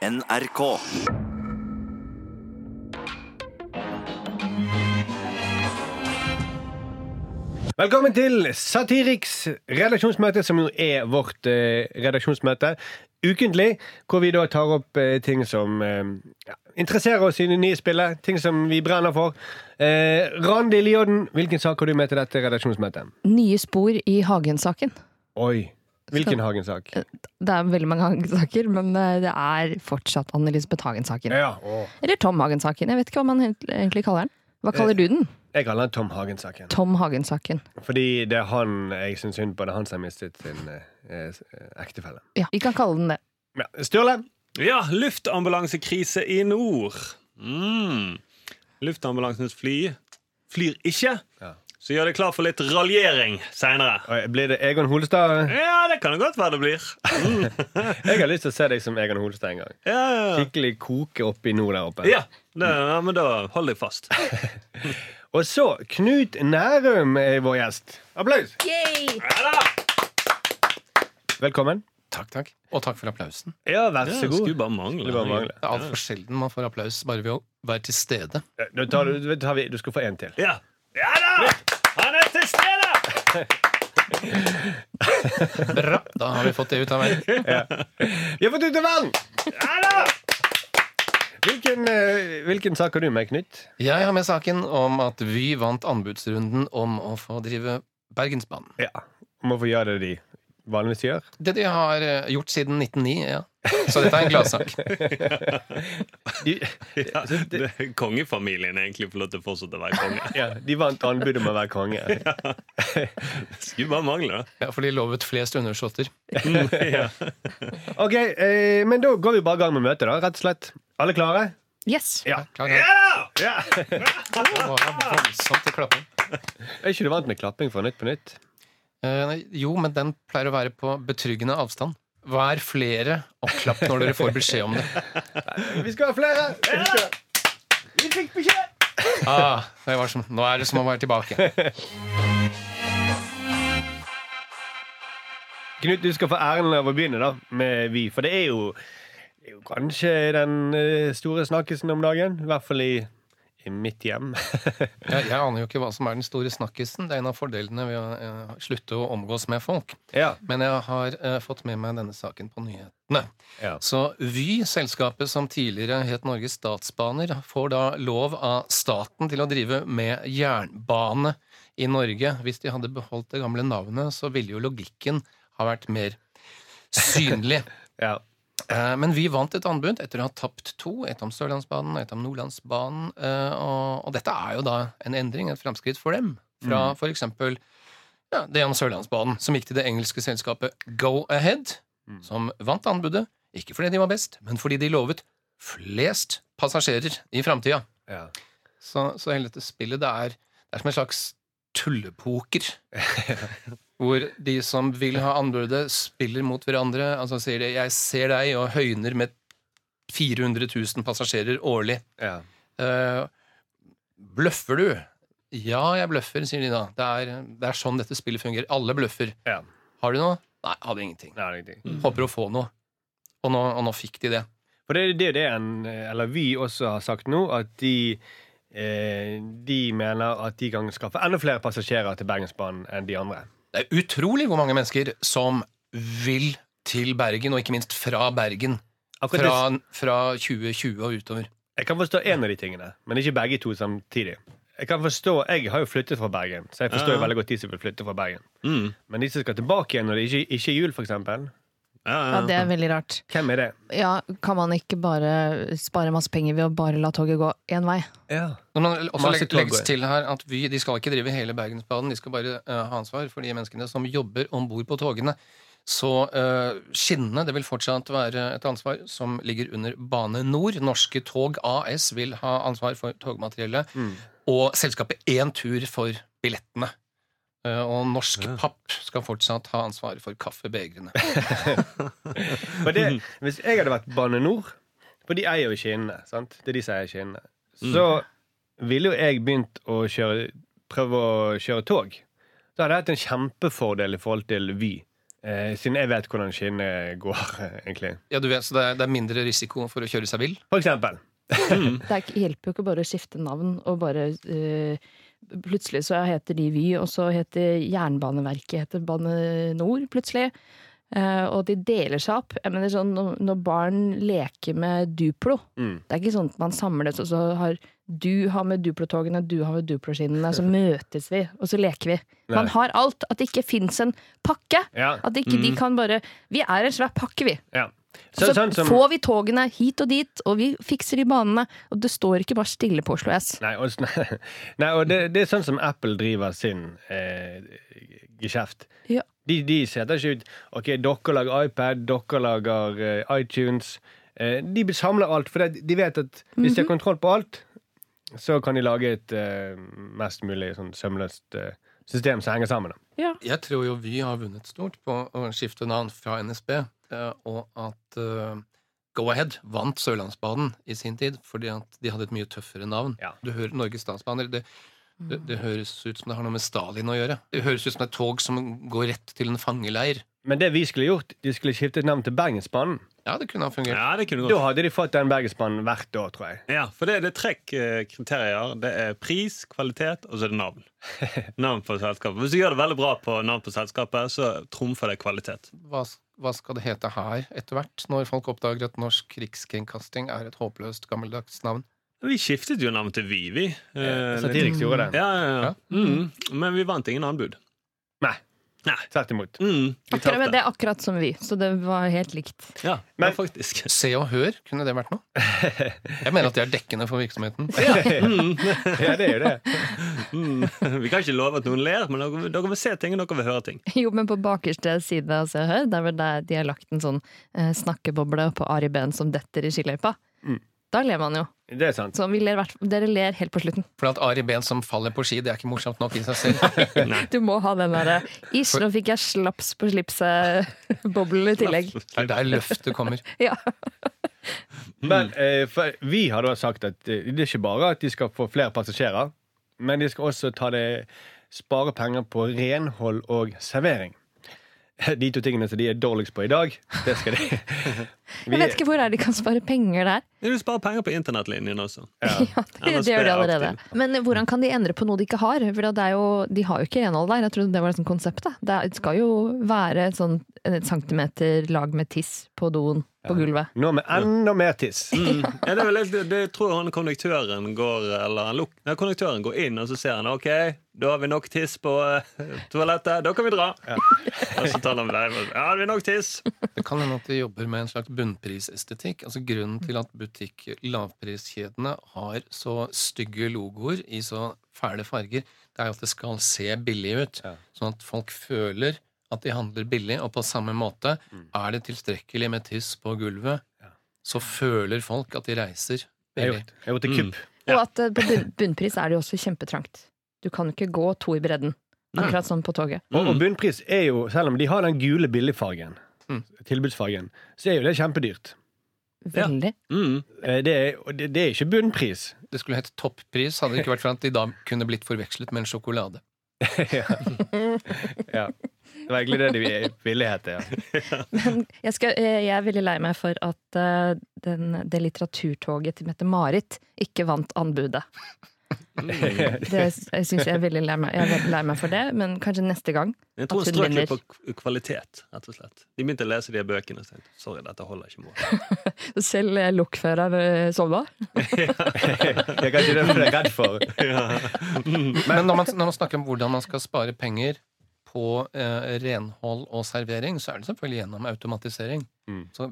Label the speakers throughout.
Speaker 1: NRK.
Speaker 2: Velkommen til Satiriks redaksjonsmøte, som jo er vårt eh, redaksjonsmøte ukentlig, hvor vi da tar opp eh, ting som eh, ja, interesserer oss i det nye spillet, ting som vi brenner for. Eh, Randi Lioden, hvilken sak har du med til dette redaksjonsmøtet?
Speaker 3: Nye spor i Hagen-saken.
Speaker 2: Oi, hvilken Hagen-sak?
Speaker 3: Det er veldig mange Hagen-saker, men eh, det er fortsatt Anne-Elisabeth Hagen-saken.
Speaker 2: Ja, å.
Speaker 3: Eller Tom Hagen-saken. Jeg vet ikke hva man egentlig kaller den. Hva kaller du den?
Speaker 2: Jeg kaller den Tom Hagen-saken.
Speaker 3: Tom Hagen-saken.
Speaker 2: Fordi det er han jeg syns synd på. Det er han som har mistet sin eh, eh, ektefelle.
Speaker 3: Ja, vi kan kalle den det.
Speaker 2: Ja. Sturle?
Speaker 4: Ja, luftambulansekrise i nord. Mm. Luftambulansens fly flyr ikke.
Speaker 2: Ja.
Speaker 4: Så gjør deg klar for litt raljering seinere.
Speaker 2: Blir det Egon Holstad?
Speaker 4: Ja, det kan det godt være det blir.
Speaker 2: Jeg har lyst til å se deg som Egon Holstad en gang.
Speaker 4: Ja, ja, ja.
Speaker 2: Skikkelig koke oppi nord der oppe.
Speaker 4: ja, det, ja men da hold deg fast.
Speaker 2: Og så Knut Nærum er vår gjest. Applaus!
Speaker 4: Ja!
Speaker 2: Velkommen.
Speaker 5: Takk, takk. Og takk for applausen.
Speaker 2: Ja, vær
Speaker 4: Ja,
Speaker 2: så
Speaker 4: det
Speaker 2: god.
Speaker 4: skulle bare mangle.
Speaker 2: Det bare mangle.
Speaker 5: Det er altfor sjelden man får applaus bare ved å være til stede.
Speaker 2: Tar du, tar vi, du skal få en til.
Speaker 4: Ja. ja da! Han er til stede!
Speaker 5: Bra, da har vi fått det ut av verden.
Speaker 2: Vi har fått ut av verden!
Speaker 4: Ja!
Speaker 2: Hvilken, eh, hvilken sak har du med, Knut?
Speaker 5: Jeg har med saken om at Vy vant anbudsrunden om å få drive Bergensbanen.
Speaker 2: Ja. Om å få gjøre det de vanligvis gjør.
Speaker 5: Det de har eh, gjort siden 1909, ja. Så dette er en gladsak.
Speaker 2: De,
Speaker 4: Ja, kongefamilien er egentlig får lov til å fortsette å være konge.
Speaker 2: ja, de vant anbudet om å være konge.
Speaker 4: Det skulle bare mangle, da.
Speaker 5: Ja, for de lovet flest undersåtter.
Speaker 2: Ok, eh, Men da går vi bare i gang med møtet, da. Rett og slett. Alle klare?
Speaker 3: Yes.
Speaker 2: Ja.
Speaker 5: Klar, klar.
Speaker 2: ja.
Speaker 5: Det var voldsomt til klapping.
Speaker 2: Er ikke du vant med klapping fra Nytt på Nytt?
Speaker 5: Eh, nei, jo, men den pleier å være på betryggende avstand. Vær flere, og klapp når dere får beskjed om det.
Speaker 2: Vi skal ha flere! Vi, skal... vi fikk beskjed!
Speaker 5: Ah, det var som, nå er det som å være tilbake.
Speaker 2: Knut, du skal få æren av å begynne da med Vi. For det er jo, det er jo kanskje den eh, store snakkisen om dagen. I hvert fall i, i mitt hjem.
Speaker 5: Jeg, jeg aner jo ikke hva som er den store snakkisen. Det er en av fordelene ved å eh, slutte å omgås med folk.
Speaker 2: ja.
Speaker 5: Men jeg har uh, fått med meg denne saken på nyhetene.
Speaker 2: Ja.
Speaker 5: Så Vy, selskapet som tidligere het Norges Statsbaner, får da lov av staten til å drive med jernbane i Norge. Hvis de hadde beholdt det gamle navnet, så ville jo logikken ha vært mer synlig.
Speaker 2: ja.
Speaker 5: Eh, Men vi vant et anbud etter å ha tapt to. Et om Sørlandsbanen og et om Nordlandsbanen. eh, Og, dette er jo da en endring, et framskritt for dem. Fra for eksempel ja, det om Sørlandsbanen, som gikk til det engelske selskapet Go Ahead, som vant anbudet. Ikke fordi de var best, men fordi de lovet flest passasjerer i framtida.
Speaker 2: ja.
Speaker 5: Så, så hele dette spillet, det er, det er som en slags tullepoker. hvor de som vil ha anbudet, spiller mot hverandre. Altså sier de 'jeg ser deg', og høyner med 400 000 passasjerer årlig.
Speaker 2: ja.
Speaker 5: Uh, bløffer du? Ja, jeg bløffer, sier de da. Det er, det er sånn dette spillet fungerer. Alle bløffer.
Speaker 2: ja.
Speaker 5: Har du noe? Nei, hadde ingenting.
Speaker 2: Nei, ingenting. Mm.
Speaker 5: Håper å få noe. Og nå, og nå fikk de det.
Speaker 2: For det, det er det en, eller vi også har sagt nå, at de eh, De mener at de kan skaffe enda flere passasjerer til Bergensbanen enn de andre.
Speaker 5: Det er utrolig hvor mange mennesker som vil til Bergen, og ikke minst fra Bergen. Fra, fra 2020 og utover.
Speaker 2: jeg kan forstå én av de tingene, men ikke begge to samtidig. Jeg kan forstå, jeg har jo flyttet fra Bergen, så jeg forstår
Speaker 4: Ja.
Speaker 2: veldig godt de som vil flytte fra Bergen.
Speaker 4: Mm.
Speaker 2: Men de som skal tilbake igjen når det ikke, ikke er jul, eksempel,
Speaker 4: Ja,
Speaker 3: Ja,
Speaker 4: ja.
Speaker 3: det er veldig rart.
Speaker 2: hvem er det?
Speaker 3: Ja, Kan man ikke bare spare masse penger ved å bare la toget gå én vei?
Speaker 2: Ja.
Speaker 5: Når man også
Speaker 2: legger,
Speaker 5: legg, legges til her at vi, De skal ikke drive hele Bergensbanen, de skal bare uh, ha ansvar for de menneskene som jobber om bord på togene. Så uh, skinnene det vil fortsatt være et ansvar som ligger under Bane Nor. Norske Tog AS vil ha ansvar for togmateriellet.
Speaker 2: Mm.
Speaker 5: Og selskapet Entur for billettene. Eh, og Norsk
Speaker 4: Ja.
Speaker 5: Papp skal fortsatt ha ansvar for kaffebegrene.
Speaker 2: Hvis jeg hadde vært Bane Nor, for de eier jo skinnene, sant? Det er de som eier skinnene, så ville jo jeg begynt å kjøre, prøve å kjøre tog. Da hadde jeg hatt en kjempefordel i forhold til Vy. Eh, siden jeg vet hvordan skinnene går, egentlig.
Speaker 5: Ja, du vet, Så det er, det er mindre risiko for å kjøre seg vill?
Speaker 2: For eksempel.
Speaker 3: Det er, hjelper jo ikke bare å skifte navn og bare eh, Plutselig så heter de Vy, og så heter Jernbaneverket heter Bane Nor plutselig. Eh, og de deler seg opp. Jeg mener sånn, når, barn leker med Duplo
Speaker 2: Mm.
Speaker 3: Det er ikke sånn at man samles, og så har du har med Duplo-togene, du har med Duplo-skinnene, så møtes vi, og så leker vi. Man har alt. At det ikke fins en pakke.
Speaker 2: Ja.
Speaker 3: At ikke de kan bare Vi er en svær pakke, vi.
Speaker 2: ja.
Speaker 3: Så,
Speaker 2: Så, sånn som,
Speaker 3: får vi togene hit og dit, og vi fikser de banene. Og det står ikke bare stille på Oslo S.
Speaker 2: Nei, og, nei, og det, det er sånn som Apple driver sin eh, geskjeft.
Speaker 3: Ja.
Speaker 2: De, de setter ikke ut Ok, dere lager iPad, dere lager eh, iTunes. Eh, de samler alt, for de vet at hvis de har kontroll på alt, så kan de lage et eh, mest mulig sånn sømløst eh, system som henger sammen. Ja.
Speaker 5: Jeg tror jo Vy har vunnet stort på å skifte navn fra NSB, eh, og at eh, Go-Ahead vant Sørlandsbanen i sin tid fordi at de hadde et mye tøffere navn.
Speaker 2: Ja.
Speaker 5: Du hører Norges Statsbaner. Det, det, det høres ut som det har noe med Stalin å gjøre. Det høres ut som et tog som går rett til en fangeleir.
Speaker 2: Men det vi skulle gjort, de skulle skiftet navn til Bergensbanen.
Speaker 5: Ja, det kunne ha fungert.
Speaker 4: Ja, det kunne
Speaker 2: Da
Speaker 4: gått.
Speaker 2: hadde de fått den Bergensbanen hvert år, tror jeg.
Speaker 4: Ja, for det, det er tre eh, kriterier. Det er pris, kvalitet og så er det navn. Navn på selskapet. Hvis du gjør det veldig bra på navn på selskapet, så trumfer det kvalitet.
Speaker 5: Hva, hva skal det hete her etter hvert, når folk oppdager at norsk rikskringkasting er et håpløst gammeldags navn?
Speaker 4: Vi skiftet jo navn til Vivi. vi. Eh,
Speaker 2: Satiriks gjorde det.
Speaker 4: Ja, ja, ja.
Speaker 5: Ja.
Speaker 4: Mm. Men vi vant ingen anbud.
Speaker 2: Nei.
Speaker 4: Nei.
Speaker 2: Tvert imot.
Speaker 4: Mm,
Speaker 3: Akkurat, men det er akkurat som vi, så det var helt likt.
Speaker 4: Ja,
Speaker 2: Men-
Speaker 4: faktisk.
Speaker 5: Se og Hør, kunne det vært noe? Jeg mener at det er dekkende for virksomheten.
Speaker 2: Ja, det er det.
Speaker 4: Mm. Vi kan ikke love at noen ler, men dere, vil se ting, og dere vil høre ting.
Speaker 3: Jo, men på bakerste side av Se og Hør, der der de har lagt en sånn eh, snakkeboble på Ari Behn som detter i skiløypa.
Speaker 2: Mm.
Speaker 3: Da ler man jo.
Speaker 2: Det er sant.
Speaker 3: Så vi ler, hvert- dere ler helt på slutten.
Speaker 5: For at Ari Behn som faller på ski, det er ikke morsomt nok i seg selv.
Speaker 3: Du må ha den derre Ish, nå fikk jeg slaps på slipset-boblen i tillegg.
Speaker 5: Det er der løftet kommer.
Speaker 3: Ja.
Speaker 2: Men eh, for vi har da sagt at eh, det er ikke bare at de skal få flere passasjerer, men de skal også ta det, spare penger på renhold og servering. De to tingene som de er dårligst på i dag, det skal de Vi-
Speaker 3: Jeg vet ikke hvor er de kan spare penger der.
Speaker 4: Du sparer penger på internettlinjen også.
Speaker 3: Ja, det,
Speaker 4: NSB
Speaker 3: det gjør de
Speaker 4: er
Speaker 3: allerede. Men hvordan kan de endre på noe de ikke har? For det er jo, de har jo ikke renhold der. Jeg trodde det var liksom konseptet. Det skal jo være sånn et centimeter lag med tiss på doen på gulvet.
Speaker 2: Nå med enda mer tiss.
Speaker 4: Mm. Ja, det, er vel, det, det tror jeg han konduktøren går Eller konduktøren går inn, og så ser han OK, da har vi nok tiss på eh, toalettet, da kan vi dra. Og så tar han vei. Ja, har vi nok tiss?
Speaker 5: Det kan hende at de jobber med en slags bunnprisestetikk. Altså Grunnen til at butikk lavpriskjedene har så stygge logoer i så fæle farger, det er jo at det skal se billig ut.
Speaker 2: Ja.
Speaker 5: Sånn at folk føler at de handler billig, og på samme måte er det tilstrekkelig med tiss på gulvet,
Speaker 2: Ja.
Speaker 5: så føler folk at de reiser
Speaker 2: Jeg har
Speaker 5: billig.
Speaker 2: gjort, jeg har gjort det kupp.
Speaker 4: Ja.
Speaker 3: Og at eh, på bunnpris er det jo også kjempetrangt. Du kan ikke gå to i bredden. Akkurat sånn på toget.
Speaker 2: Og, og bunnpris er jo, selv om de har den gule billigfargen,
Speaker 5: Mm.
Speaker 2: tilbudsfargen, så er jo det kjempedyrt.
Speaker 4: Ja.
Speaker 3: Veldig.
Speaker 4: Mm.
Speaker 2: Eh, Det er, det, det er ikke bunnpris.
Speaker 5: Det skulle hett toppris, hadde det ikke vært for at de da kunne blitt forvekslet med en sjokolade.
Speaker 2: ja. ja. Det var egentlig det de ville hete. Ja.
Speaker 3: Men jeg, skal, eh, jeg er veldig lei meg for at eh, den, det litteraturtoget til Mette-Marit ikke vant anbudet. Det jeg syns jeg er veldig lei meg. Jeg er lei meg for det, men kanskje neste gang.
Speaker 4: Jeg tror
Speaker 3: hun
Speaker 4: strøk litt på kvalitet, rett og slett. De begynte å lese de bøkene og tenkte sorry, dette holder ikke mål.
Speaker 3: Selv eh, lokfører sovna?
Speaker 2: ja, Det er kanskje det du er redd for.
Speaker 5: Men når man, når man snakker om hvordan man skal spare penger på eh, renhold og servering, så er det selvfølgelig gjennom automatisering.
Speaker 2: Mm.
Speaker 5: Så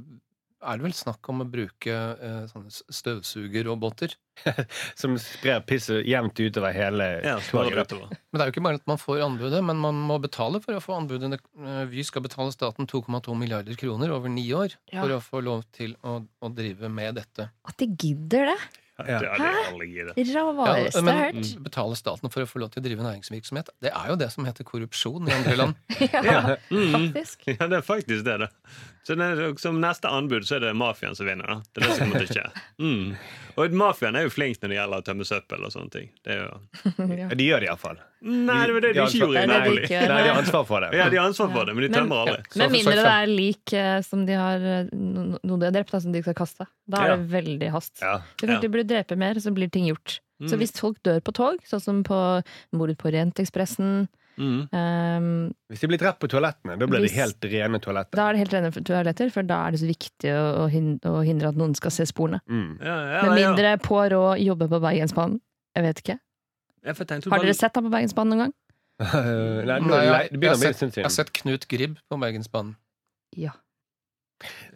Speaker 5: er det vel snakk om å bruke eh, sånne støvsugerroboter.
Speaker 2: Som sprer pisset jevnt utover hele
Speaker 4: Ja, utover.
Speaker 5: Men det er jo ikke bare at man får anbudet, men man må betale for å få anbudet. Eh, Vy skal betale staten 2,2 milliarder kroner over ni år
Speaker 3: Ja.
Speaker 5: for å få lov til å, å drive med dette.
Speaker 3: At de gidder det!
Speaker 2: Ja.
Speaker 4: Det.
Speaker 3: Rareste jeg har hørt.
Speaker 5: betale staten for å få lov til å drive næringsvirksomhet, det er jo det som heter korrupsjon i andre land.
Speaker 3: Ja,
Speaker 4: Mm.
Speaker 3: faktisk.
Speaker 4: Ja, det er faktisk det. da. Så det er, Som neste anbud så er det mafiaen som vinner. da. Det er det som måtte skje. Mm. Og mafiaen er jo flink når det gjelder å tømme søppel og sånne ting. Det er jo,
Speaker 3: Ja.
Speaker 2: Ja, de gjør det iallfall.
Speaker 4: Nei, det var det de ikke gjorde
Speaker 3: Nei, det er ikke-
Speaker 2: Nei, de har ansvar for det.
Speaker 4: Ja, de har ansvar for det, men de
Speaker 3: Men-
Speaker 4: tømmer aldri.
Speaker 5: Ja.
Speaker 3: Med mindre det er lik eh, som de har Noen noe de har drept, da, som de skal kaste. Da er
Speaker 4: Ja.
Speaker 3: det veldig hast.
Speaker 2: Ja.
Speaker 3: Ja. Du De burde drepe mer, så blir ting gjort. Så
Speaker 4: Mm.
Speaker 3: hvis folk dør på tog, sånn som på mordet på Orientekspressen
Speaker 4: Mm.
Speaker 3: um,
Speaker 2: Hvis de blir drept på toalettene, da blir det
Speaker 3: de
Speaker 2: helt rene toaletter.
Speaker 3: Da er det helt rene toaletter, for da er det så viktig å, å hindre at noen skal se sporene.
Speaker 2: Mm.
Speaker 4: Ja, ja,
Speaker 3: Med
Speaker 4: ja.
Speaker 3: mindre Poirot jobber på Bergensbanen. Jeg vet ikke. Har
Speaker 4: bare-
Speaker 3: dere sett ham på Bergensbanen noen gang?
Speaker 2: Nei,
Speaker 5: Nei,
Speaker 2: nei, det
Speaker 5: jeg, har sett, jeg har sett Knut Gribb på Bergensbanen.
Speaker 3: Ja.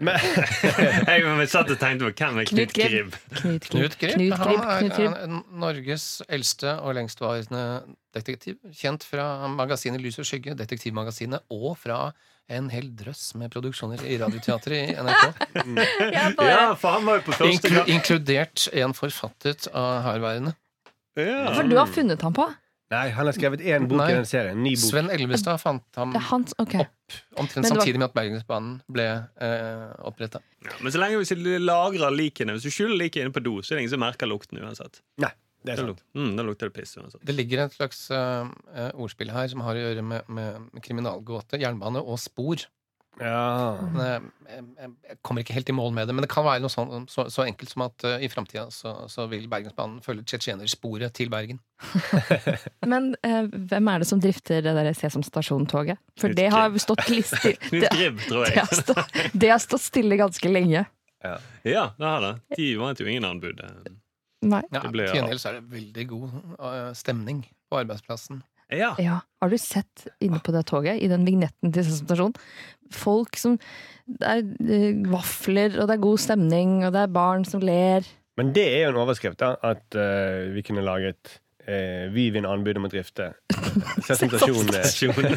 Speaker 2: Men,
Speaker 4: Jeg satt og tenkte på hvem er
Speaker 3: Knut Gribb. Knut Gribb.
Speaker 5: Han
Speaker 3: Knut
Speaker 5: er Norges eldste og lengstvarende detektiv. Kjent fra magasinet Lys og skygge, Detektivmagasinet, og fra en hel drøss med produksjoner i Radioteatret i NRK.
Speaker 4: Ja, for han var jo på første
Speaker 5: Inklu
Speaker 4: gang.
Speaker 5: inkludert en forfattet av herværende.
Speaker 4: Ja.
Speaker 3: For du har funnet ham på?
Speaker 2: nei, han har skrevet én bok
Speaker 5: Nei.
Speaker 2: i den serien. Ny bok.
Speaker 5: Sven Elvestad fant ham
Speaker 3: Det okay. opp
Speaker 5: omtrent
Speaker 3: var-
Speaker 5: samtidig med at Bergensbanen ble eh, oppretta.
Speaker 4: Ja, men så lenge hvis du lagrer likene Hvis du skjuler liket inne på do, så er det ingen som merker lukten uansett.
Speaker 2: Nei, det er sant.
Speaker 4: mm, da lukter det piss uansett.
Speaker 5: Det ligger et slags eh, ordspill her som har å gjøre med, med kriminalgåte, jernbane og spor.
Speaker 2: Ja.
Speaker 5: Men, eh, Jeg jeg kommer ikke helt i mål med det, men det kan være noe sånn, så, så enkelt som at uh, i framtida så, så vil Bergensbanen følge tsjetsjenersporet til Bergen.
Speaker 3: Men uh, hvem er det som drifter det der Sesam Stasjon-toget? For det har stått
Speaker 4: listig
Speaker 3: Det, det, har stått, det har stått stille ganske lenge.
Speaker 4: Ja, det har det. De vant jo ingen anbud.
Speaker 3: Nei.
Speaker 5: Ja, Til gjengjeld så er det veldig god uh, stemning på arbeidsplassen.
Speaker 4: Ja.
Speaker 3: Ja. Har du sett inne på det toget, i den vignetten til stasjonen? Folk som Det er eh, vafler, og det er god stemning, og det er barn som ler.
Speaker 2: Men det er jo en overskrift, da. At uh, vi kunne laget uh, Vi vinner anbud om å drifte Sesentasjon. eh,
Speaker 4: Stasjon.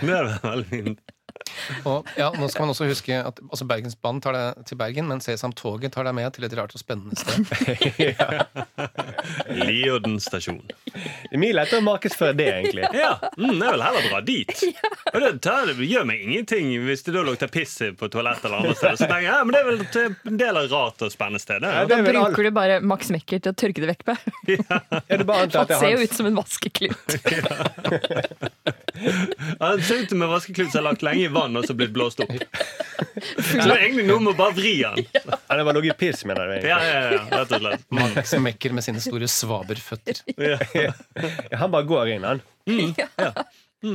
Speaker 4: det er veldig fint.
Speaker 5: Og ja, nå skal man også huske at altså Bergensbanen tar deg til Bergen, men Sesam-toget tar deg med til et rart og spennende sted.
Speaker 4: Lioden stasjon.
Speaker 2: Det er mye lettere å markedsføre det, egentlig.
Speaker 4: Ja, mm, jeg vil heller dra dit. Og det, tar, det gjør meg ingenting hvis det da lukter piss på toalettet eller andre steder. Så tenker jeg, ja, men det er vel en del av rart og spennende sted. Det,
Speaker 2: Ja,
Speaker 3: Da
Speaker 2: er
Speaker 3: bruker du bare Max Mekker til å tørke det vekk med.
Speaker 2: ja. det bare
Speaker 3: Han
Speaker 2: at det er
Speaker 3: ser jo ut som en vaskeklut.
Speaker 4: Ja, ut som en vaskeklut som har lagt lenge i vann og så blitt blåst opp. Så det er egentlig noe med å bare vri den.
Speaker 2: Ja, det var noe piss, mener du?
Speaker 4: Ja,
Speaker 2: egentlig.
Speaker 4: ja, ja, rett og slett.
Speaker 5: Max Mekker med sine store svaberføtter.
Speaker 4: Ja.
Speaker 2: Ja, Han bare går inn, han.
Speaker 4: Mm,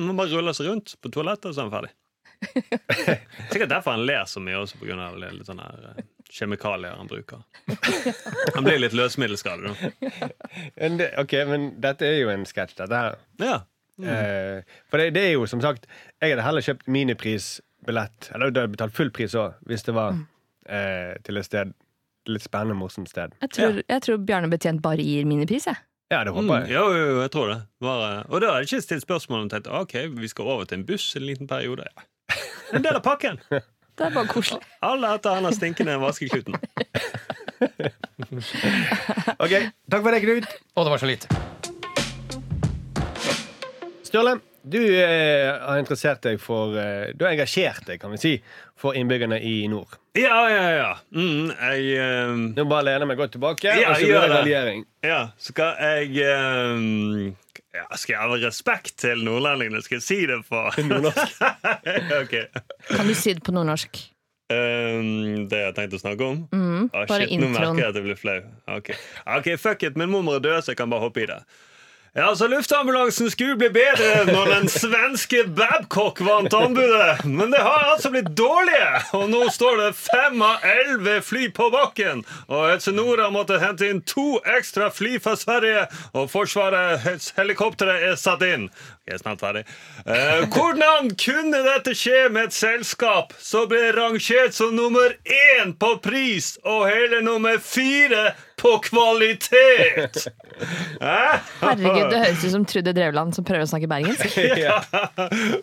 Speaker 4: man bare ruller seg rundt på toalettet, og så er han ferdig. Sikkert derfor han ler så mye, også på grunn av litt sånne her, eh, kjemikalier han bruker. Han blir litt løsmiddelskadet. da.
Speaker 2: Men det, ok, men dette er jo en sketsj, dette her.
Speaker 4: Ja.
Speaker 2: Eh, for det, det er jo som sagt Jeg hadde heller kjøpt miniprisbillett, eller da hadde jeg betalt full pris òg, hvis det var eh, til et sted litt spennende, morsomt sted.
Speaker 3: Jeg tror, jeg tror Bjarne Betjent bare gir minipris, jeg.
Speaker 2: Ja, det
Speaker 4: Mm,
Speaker 2: håper jeg.
Speaker 4: jo, jo, jo, jeg tror det. Bare, og da har jeg ikke stilt spørsmål om tenkt, ok, vi skal over til en buss en liten periode. Ja. En del av pakken.
Speaker 3: Det er bare koselig.
Speaker 4: Alle etter han har stinkende vaskekluten.
Speaker 2: Ok, Takk for det, Knut.
Speaker 5: Og det var så lite.
Speaker 2: Sturle, du eh, har interessert deg for eh, Du har engasjert deg, kan vi si, for innbyggerne i nord.
Speaker 4: Ja, ja, ja. Mm, jeg eh,
Speaker 2: Nå bare lener jeg meg godt tilbake,
Speaker 4: Ja,
Speaker 2: og så
Speaker 4: gjør
Speaker 2: blir det raljering.
Speaker 4: Ja, skal jeg eh, ja, Skal jeg ha respekt til nordlendingene? Skal jeg si det på nordnorsk? okay.
Speaker 3: Kan du si det på nordnorsk?
Speaker 4: Um, det jeg har tenkt å snakke om?
Speaker 3: Mm,
Speaker 4: Ah,
Speaker 3: bare
Speaker 4: shit, nå merker jeg at jeg blir flau. Ok, Ok, fuck it, min mormor er død, så jeg kan bare hoppe i det. Ja, så Luftambulansen skulle bli bedre når den svenske Babcock vant anbudet. Men det har altså blitt dårlige, og nå står det fem av elleve fly på bakken. Og Helse Nord har måttet hente inn to ekstra fly fra Sverige, og Forsvarets helikoptre er satt inn. Jeg er snart ferdig. Eh, hvordan kunne dette skje med et selskap som ble rangert som nummer én på pris og hele nummer fire på kvalitet? Hæ?
Speaker 3: Herregud, det høres ut som Trude Drevland som prøver å snakke bergensk.
Speaker 4: Ja.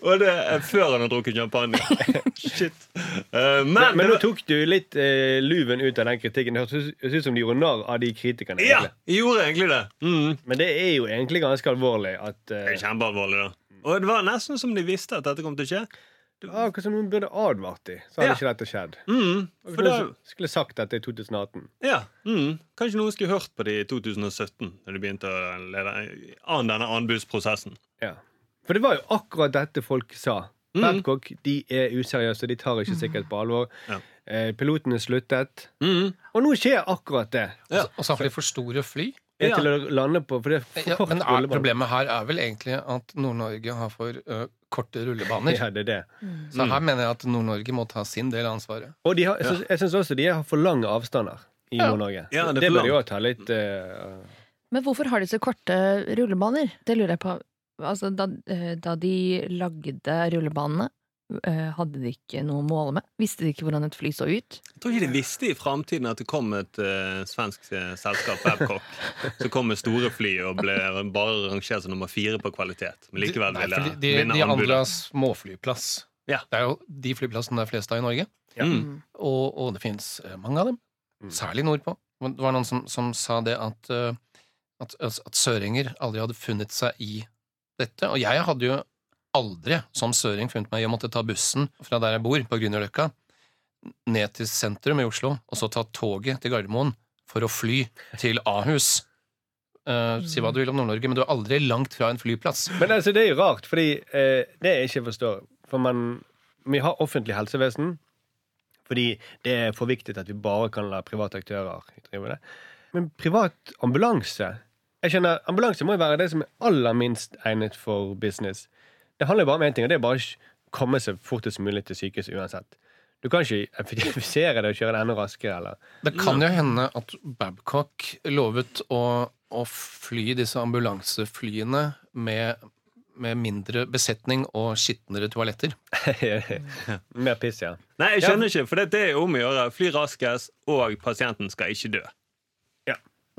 Speaker 4: Og det er før han har drukket champagne. Shit. Eh, men,
Speaker 2: Men, men nå tok du litt eh, luven ut av den kritikken. Det høres ut- som de gjorde narr av de kritikerne.
Speaker 4: ja,
Speaker 2: egentlig.
Speaker 4: jeg gjorde egentlig det. Mm.
Speaker 2: Men det er jo egentlig ganske alvorlig at
Speaker 4: Det
Speaker 2: eh,
Speaker 4: er kjempealvorlig, da. Og det var nesten som de visste at dette kom til å skje.
Speaker 2: Det var Akkurat som noen burde advart dem, så hadde
Speaker 4: Ja.
Speaker 2: ikke dette skjedd.
Speaker 4: Mm,
Speaker 2: For
Speaker 4: det,
Speaker 2: Skulle sagt dette i 2018.
Speaker 4: ja, mm, Kanskje noen skulle hørt på det i 2017, Når de begynte å lede an denne anbudsprosessen.
Speaker 2: Ja. For det var jo akkurat dette folk sa.
Speaker 4: Mm.
Speaker 2: Babcock de er useriøse, de tar ikke sikkerhet på alvor.
Speaker 4: Ja.
Speaker 2: Eh, pilotene sluttet.
Speaker 4: Mm,
Speaker 2: Og nå skjer akkurat det.
Speaker 4: Ja.
Speaker 5: Og så har de for store fly.
Speaker 2: Det er
Speaker 4: Ja.
Speaker 2: til å lande på, for det er for
Speaker 5: Ja,
Speaker 2: kort
Speaker 5: men er, problemet her er vel egentlig at Nord-Norge har for uh, korte rullebaner.
Speaker 2: Ja, det er det.
Speaker 5: Så her mener jeg at Nord-Norge må ta sin del av ansvaret.
Speaker 2: Og de har, jeg synes, jeg syns også de har for lange avstander i
Speaker 5: Ja.
Speaker 2: Nord-Norge.
Speaker 4: Ja, det
Speaker 2: det bør de òg ta litt uh,
Speaker 3: Men hvorfor har de så korte rullebaner? Det lurer jeg på. Altså, da, da de lagde rullebanene, hadde de ikke noe å måle med? Visste de ikke hvordan et fly så ut?
Speaker 4: Jeg tror ikke de visste i framtiden at det kom et uh, svensk eh, selskap, Babcock, som kom med store fly og ble bare rangert som nummer fire på kvalitet. Men likevel ville
Speaker 5: de, de,
Speaker 4: vinne
Speaker 5: de andre har småflyplass.
Speaker 4: Ja.
Speaker 5: Det er jo de flyplassene det er flest av i Norge.
Speaker 2: Ja.
Speaker 4: Mm.
Speaker 5: Og, og det finnes mange av dem.
Speaker 2: Mm.
Speaker 5: Særlig nordpå. Det var noen som, som sa det at, eh, at, at søringer aldri hadde funnet seg i dette. Og jeg hadde jo aldri som søring funnet meg i å måtte ta bussen fra der jeg bor, på Grünerløkka, ned til sentrum i Oslo, og så ta toget til Gardermoen for å fly til Ahus. Uh, si hva du vil om Nord-Norge, men du er aldri langt fra en flyplass.
Speaker 2: Men altså, det er jo rart, fordi uh, det jeg ikke forstår For man, vi har offentlig helsevesen fordi det er for viktig at vi bare kan la private aktører drive det. Men privat ambulanse Jeg skjønner, Ambulanse må jo være det som er aller minst egnet for business. Det handler jo bare om én ting, og det er bare å komme seg fortest mulig til sykehuset uansett. Du kan ikke effektivisere det og kjøre det enda raskere. eller
Speaker 5: Det kan jo hende at Babcock lovet å, å fly disse ambulanseflyene med, med mindre besetning og skitnere toaletter.
Speaker 2: Mer piss, ja.
Speaker 4: Nei, jeg skjønner ikke, for det, det er om å gjøre. Fly raskest, og pasienten skal ikke dø.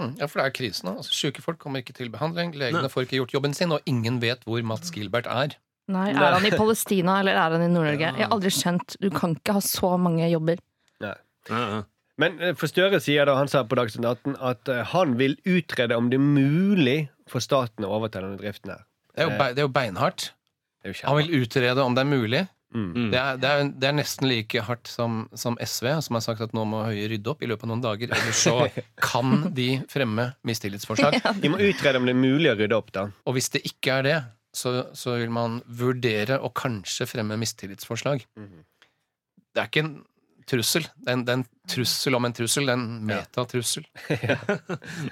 Speaker 5: Mm, Ja, for det er krisen. Altså, Sjuke folk kommer ikke til behandling, legene
Speaker 4: Nei.
Speaker 5: får ikke gjort jobben sin, og ingen vet hvor Mats Gilbert er.
Speaker 3: Nei, Er han i Palestina eller er han i Nord-Norge? Jeg har aldri skjønt. Du kan ikke ha så mange jobber.
Speaker 4: Ja.
Speaker 2: Men eh, for Støre sier da, han sa på Dagsnytt 18 at eh, han vil utrede om det er mulig for staten å overta denne driften her.
Speaker 5: Det er jo, be- det er jo beinhardt.
Speaker 2: Det er jo
Speaker 5: Han vil utrede om det er mulig.
Speaker 2: Mm.
Speaker 5: Det er, det er, det er nesten like hardt som, som SV, som har sagt at nå må Høie rydde opp i løpet av noen dager, ellers så kan de fremme mistillitsforslag.
Speaker 2: De må utrede om det er mulig å rydde opp, da.
Speaker 5: Og hvis det ikke er det, så, så vil man vurdere å kanskje fremme mistillitsforslag.
Speaker 2: Mhm.
Speaker 5: Det er ikke en trussel. Det er en, det er en trussel om en trussel. Det er en metatrussel.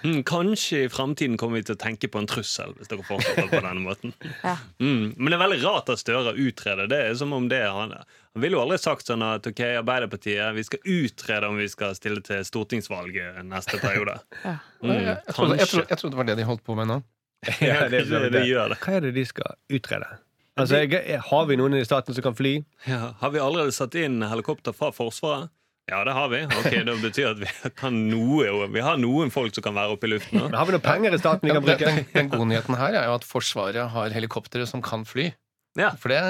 Speaker 4: Mm, kanskje i framtiden kommer vi til å tenke på en trussel, hvis dere fortsetter på denne måten.
Speaker 3: Ja.
Speaker 4: Mm, men det er veldig rart at Støre utreder. Det er som om det er han Han ville jo aldri sagt sånn at ok, Arbeiderpartiet, vi skal utrede om vi skal stille til stortingsvalget neste periode.
Speaker 3: Ja.
Speaker 4: Mm,
Speaker 5: jeg, jeg, trodde, jeg, trodde, jeg trodde det var det de holdt på med nå.
Speaker 2: Ja, det,
Speaker 4: det, det gjør det.
Speaker 2: Hva er det de skal utrede? Altså, jeg, Har vi noen i staten som kan fly?
Speaker 4: Ja. Har vi allerede satt inn helikopter fra Forsvaret? Ja, det har vi. Ok, Det betyr at vi kan noe Vi har noen folk som kan være oppe i luften.
Speaker 2: Men
Speaker 4: nå.
Speaker 2: har vi noen penger i staten vi kan
Speaker 5: den,
Speaker 2: bruke?
Speaker 5: den, den gode nyheten her er jo at Forsvaret har helikoptre som kan fly.
Speaker 4: Ja.
Speaker 5: For det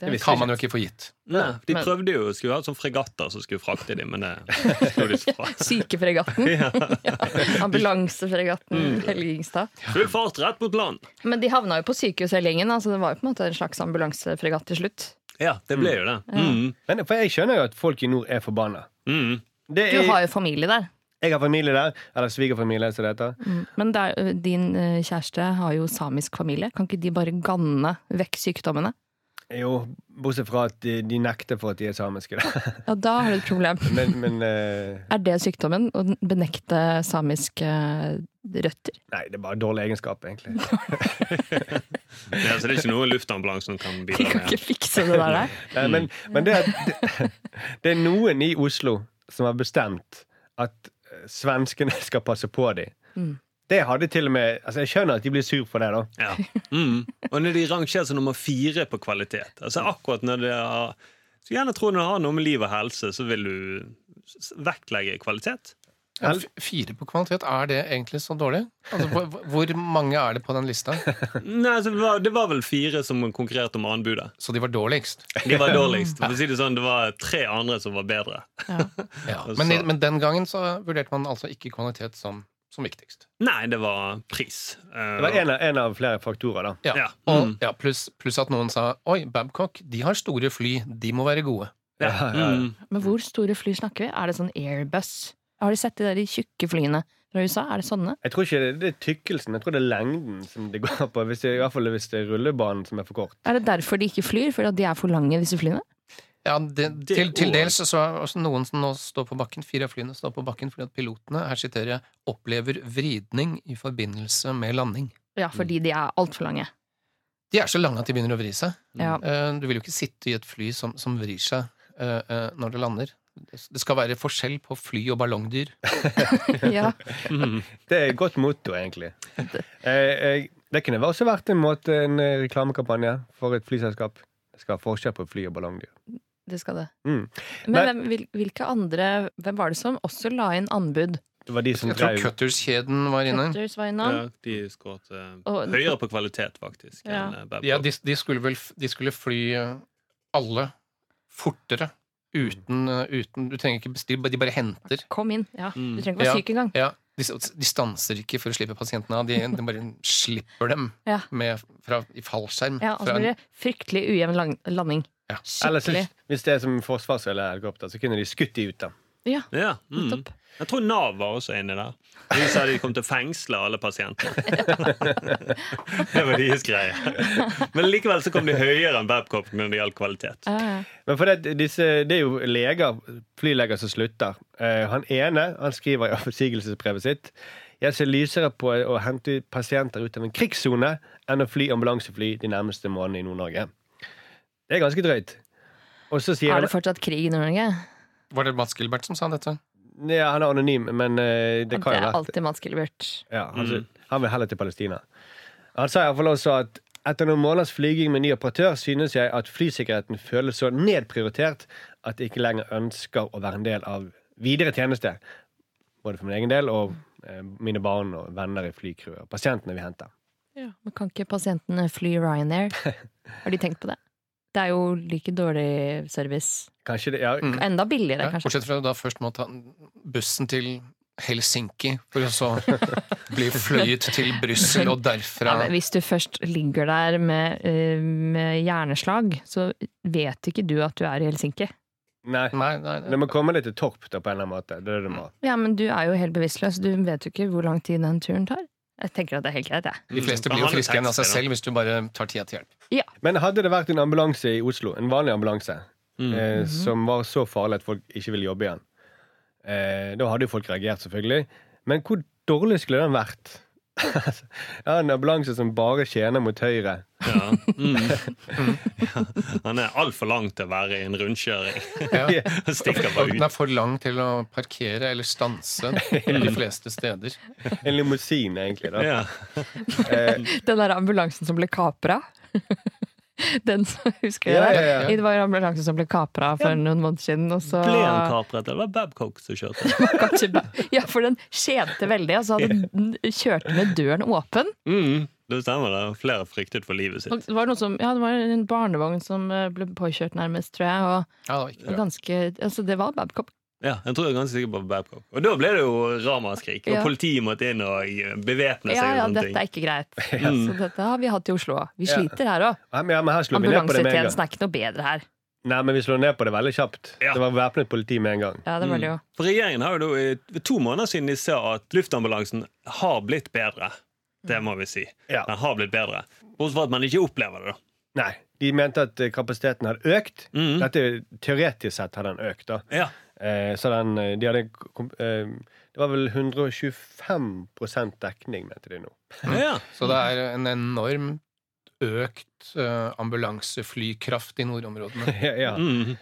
Speaker 3: Det
Speaker 2: visste
Speaker 5: tar man jo ikke få gitt.
Speaker 4: Nei, de
Speaker 3: Men-
Speaker 4: prøvde jo skulle ha sånn fregatter som skulle frakte dem, men det slo de fra.
Speaker 3: Sykefregatten.
Speaker 4: Ja.
Speaker 3: Ambulansefregatten mm. Helgingstad.
Speaker 4: Full fart rett mot land.
Speaker 3: Men de havna jo på sykehus hele gjengen. Altså det var jo på en måte en slags ambulansefregatt til slutt.
Speaker 4: Ja, det ble jo det. Mm.
Speaker 2: Men, for jeg skjønner jo at folk i nord er forbanna.
Speaker 4: Mm.
Speaker 2: Det
Speaker 3: Du
Speaker 2: er,
Speaker 3: har jo familie der.
Speaker 2: Jeg har familie der. Eller svigerfamilie, som det heter.
Speaker 3: Mm. Men det er, din eh, kjæreste har jo samisk familie. Kan ikke de bare ganne vekk sykdommene?
Speaker 2: Jo, bortsett fra at de, de nekter for at de er samiske. da.
Speaker 3: Ja, da har du et problem.
Speaker 2: Men, men uh,
Speaker 3: Er det sykdommen? Å benekte samiske røtter?
Speaker 2: Nei, det er bare dårlig egenskap, egentlig.
Speaker 4: Ja, så det er ikke noe luftambulanse som kan
Speaker 3: De kan ikke fikse det der. der.
Speaker 2: Nei, men men det, er- det, det er noen i Oslo som har bestemt at eh, svenskene skal passe på dem.
Speaker 3: Mm.
Speaker 2: Det hadde til og med Altså, jeg skjønner at de blir sur for det, da.
Speaker 4: Ja. Mm. Og når de rangerer som nummer fire på kvalitet Altså akkurat når det har Så gjerne tror når det har noe med liv og helse, så vil du vektlegge kvalitet.
Speaker 5: Ja, fire på kvalitet, er det egentlig så dårlig? Altså, hvor, hvor mange er det på den lista?
Speaker 4: Nei, altså, det, var, det var vel fire som konkurrerte om anbudet.
Speaker 5: Så de var dårligst?
Speaker 4: De var dårligst. For å si det sånn, det var tre andre som var bedre.
Speaker 5: Ja.
Speaker 4: ja.
Speaker 5: Men, men den gangen så vurderte man altså ikke kvalitet som, som viktigst.
Speaker 4: Nei, det var pris. Eh,
Speaker 2: Det var en av, en av flere faktorer, da.
Speaker 5: Ja.
Speaker 4: Ja. Mm.
Speaker 5: ja, pluss, plus at noen sa oi, Babcock, de har store fly, de må være gode.
Speaker 2: Ja, ja, ja.
Speaker 4: Mm.
Speaker 3: Men hvor store fly snakker vi? Er det sånn Airbus? Har de sett de der de tjukke flyene fra USA? Er det sånne?
Speaker 2: Jeg tror ikke det, det er tykkelsen, jeg tror det er lengden som det går på. Hvis det, I hvert fall hvis det er rullebanen som er for kort.
Speaker 3: Er det derfor de ikke flyr? Fordi at de er for lange, disse flyene?
Speaker 5: Ja, det,
Speaker 4: Det
Speaker 5: til, til dels så er også noen som nå står på bakken, fire av flyene står på bakken fordi at pilotene, her siterer jeg, opplever vridning i forbindelse med landing.
Speaker 3: Ja, fordi de er altfor lange.
Speaker 5: De er så lange at de begynner å vri seg.
Speaker 3: Ja.
Speaker 5: Eh, Du vil jo ikke sitte i et fly som, som vrir seg eh, eh, når det lander. Det skal være forskjell på fly og ballongdyr.
Speaker 3: ja.
Speaker 4: Mm.
Speaker 2: Det er et godt motto, egentlig. Det kunne også vært en måte en reklamekampanje for et flyselskap. Det skal ha forskjell på fly og ballongdyr.
Speaker 3: Det skal det.
Speaker 2: Mm.
Speaker 3: Men hvem, hvil- hvilke andre Hvem var det som også la inn anbud?
Speaker 2: Det var de som
Speaker 5: Jeg tror Cutters-kjeden var inne.
Speaker 3: Cutters var innom.
Speaker 4: Ja, de skåret høyere på kvalitet, faktisk.
Speaker 3: Ja.
Speaker 4: enn eh,
Speaker 5: Ja, de, de skulle vel de skulle fly eh, alle fortere. Uten, eh, uten Du trenger ikke bestille, de bare henter.
Speaker 3: Kom inn. Ja.
Speaker 4: Mm.
Speaker 3: Du trenger ikke være syk engang.
Speaker 5: Ja, de, de stanser ikke for å slippe pasientene av. De, de bare slipper dem
Speaker 3: Ja.
Speaker 5: med, fra, i fallskjerm.
Speaker 3: Ja, og så blir det fryktelig ujevn lang- landing.
Speaker 5: Ja.
Speaker 2: Eller så, hvis det er som forsvars- eller helikopter, så kunne de skutt de ut. da
Speaker 3: Ja,
Speaker 4: Ja, mm. Jeg tror Nav var også inni der. De sa de kom til å fengsle alle pasienter. det var deres greie. Men likevel så kom de høyere enn Babcock når det gjaldt kvalitet.
Speaker 3: Ja, ja.
Speaker 2: Men for det, disse, det er jo leger, flyleger som slutter. Uh, han ene han skriver i oppsigelsesbrevet sitt jeg ser lysere på å hente pasienter ut av en krigssone enn å fly ambulansefly de nærmeste månedene i Nord-Norge. Det er ganske drøyt. Og så sier
Speaker 3: Er det fortsatt krig i Nord-Norge?
Speaker 5: Var det Mats Gilbert som sa dette?
Speaker 2: ja, Han er anonym, men uh, det kan jo være Det er
Speaker 3: alltid Mats Gilbert.
Speaker 2: ja, altså, Han vil heller til Palestina. Han sa i hvert fall også at etter noen måneders flyging med ny operatør synes jeg at flysikkerheten føles så nedprioritert at jeg ikke lenger ønsker å være en del av videre tjeneste. Både for min egen del og eh, mine barn og venner i flycrewet og pasientene vi henter.
Speaker 3: Ja, Men kan ikke pasientene fly Ryanair? Har de tenkt på det? Det er jo like dårlig service.
Speaker 2: Kanskje det, ja,
Speaker 5: Mm.
Speaker 3: Enda billigere,
Speaker 5: Ja,
Speaker 3: kanskje.
Speaker 5: bortsett fra at du da først må ta bussen til Helsinki, for å så bli fløyet til Brussel, og derfra
Speaker 3: Ja, hvis du først ligger der med, eh, med hjerneslag, så vet ikke du at du er i Helsinki.
Speaker 2: Nei.
Speaker 5: Nei, nei,
Speaker 2: Det må komme deg til Torp da, på en eller annen måte. Det er det.
Speaker 3: Ja, men du er jo helt bevisstløs. Du vet jo ikke hvor lang tid den turen tar. Jeg tenker at det er helt greit, jeg.
Speaker 5: De fleste blir jo friske igjen av seg selv hvis du bare tar tida til hjelp.
Speaker 2: Men hadde det vært en ambulanse i Oslo, en vanlig ambulanse,
Speaker 4: Mm.
Speaker 2: eh, som var så farlig at folk ikke ville jobbe igjen, eh, da hadde jo folk reagert, selvfølgelig. Men hvor dårlig skulle den vært? Ja, En ambulanse som bare tjener mot høyre.
Speaker 4: Ja. Mm. Ja. Han er altfor lang til å være i en rundkjøring.
Speaker 5: Ja. Den er for lang til å parkere eller stanse de fleste steder.
Speaker 2: En limousin, egentlig. da.
Speaker 4: Ja.
Speaker 2: Eh,
Speaker 3: Den der ambulansen som ble kapra. Den, husker du
Speaker 2: Ja,
Speaker 3: det?
Speaker 2: ja, ja.
Speaker 3: Det var en ambulanse som ble kapra for noen måneder siden. Og så
Speaker 4: Ble han kapret, eller var det Babcock som kjørte?
Speaker 3: Ja, for den skjente veldig. Og så hadde den kjørt med døren åpen.
Speaker 4: Mm. Det stemmer. det Flere fryktet for livet sitt.
Speaker 3: det var, noe som, ja, det var en barnevogn som eh, ble påkjørt, nærmest, tror jeg. Og,
Speaker 5: Ja, det var
Speaker 3: ganske, altså, det var Babcock.
Speaker 4: Ja, jeg tror jeg er ganske sikker på Babcock. Og da ble det jo ramaskrik. Og
Speaker 3: Ja.
Speaker 4: politiet måtte inn og bevæpne seg.
Speaker 3: Ja, ja, dette
Speaker 4: ting.
Speaker 3: er ikke greit.
Speaker 4: Mm.
Speaker 3: Så dette har vi hatt i Oslo òg. Vi
Speaker 2: Ja.
Speaker 3: sliter her òg.
Speaker 2: ja.
Speaker 3: Ambulansetjenesten er ikke noe bedre her.
Speaker 2: Nei, men vi slår ned på det veldig kjapt.
Speaker 4: Ja.
Speaker 2: Det var væpnet politi med en gang.
Speaker 3: Ja, det var det jo.
Speaker 4: For regjeringen har jo da i to måneder siden de sa at luftambulansen har blitt bedre. Det må vi si.
Speaker 2: Ja.
Speaker 4: Den har blitt bedre. Bortsett fra at man ikke opplever det, da.
Speaker 2: Nei, De mente at kapasiteten hadde økt.
Speaker 4: Mm.
Speaker 2: Dette Teoretisk sett har den økt. da
Speaker 4: Ja.
Speaker 2: Eh, så den, eh, de hadde kom- eh, Det var vel 125% dekning, mente de nå.
Speaker 4: ja.
Speaker 5: Så det er en enorm økt ambulanseflykraft i nordområdene.
Speaker 2: ja, ja.
Speaker 4: Mm.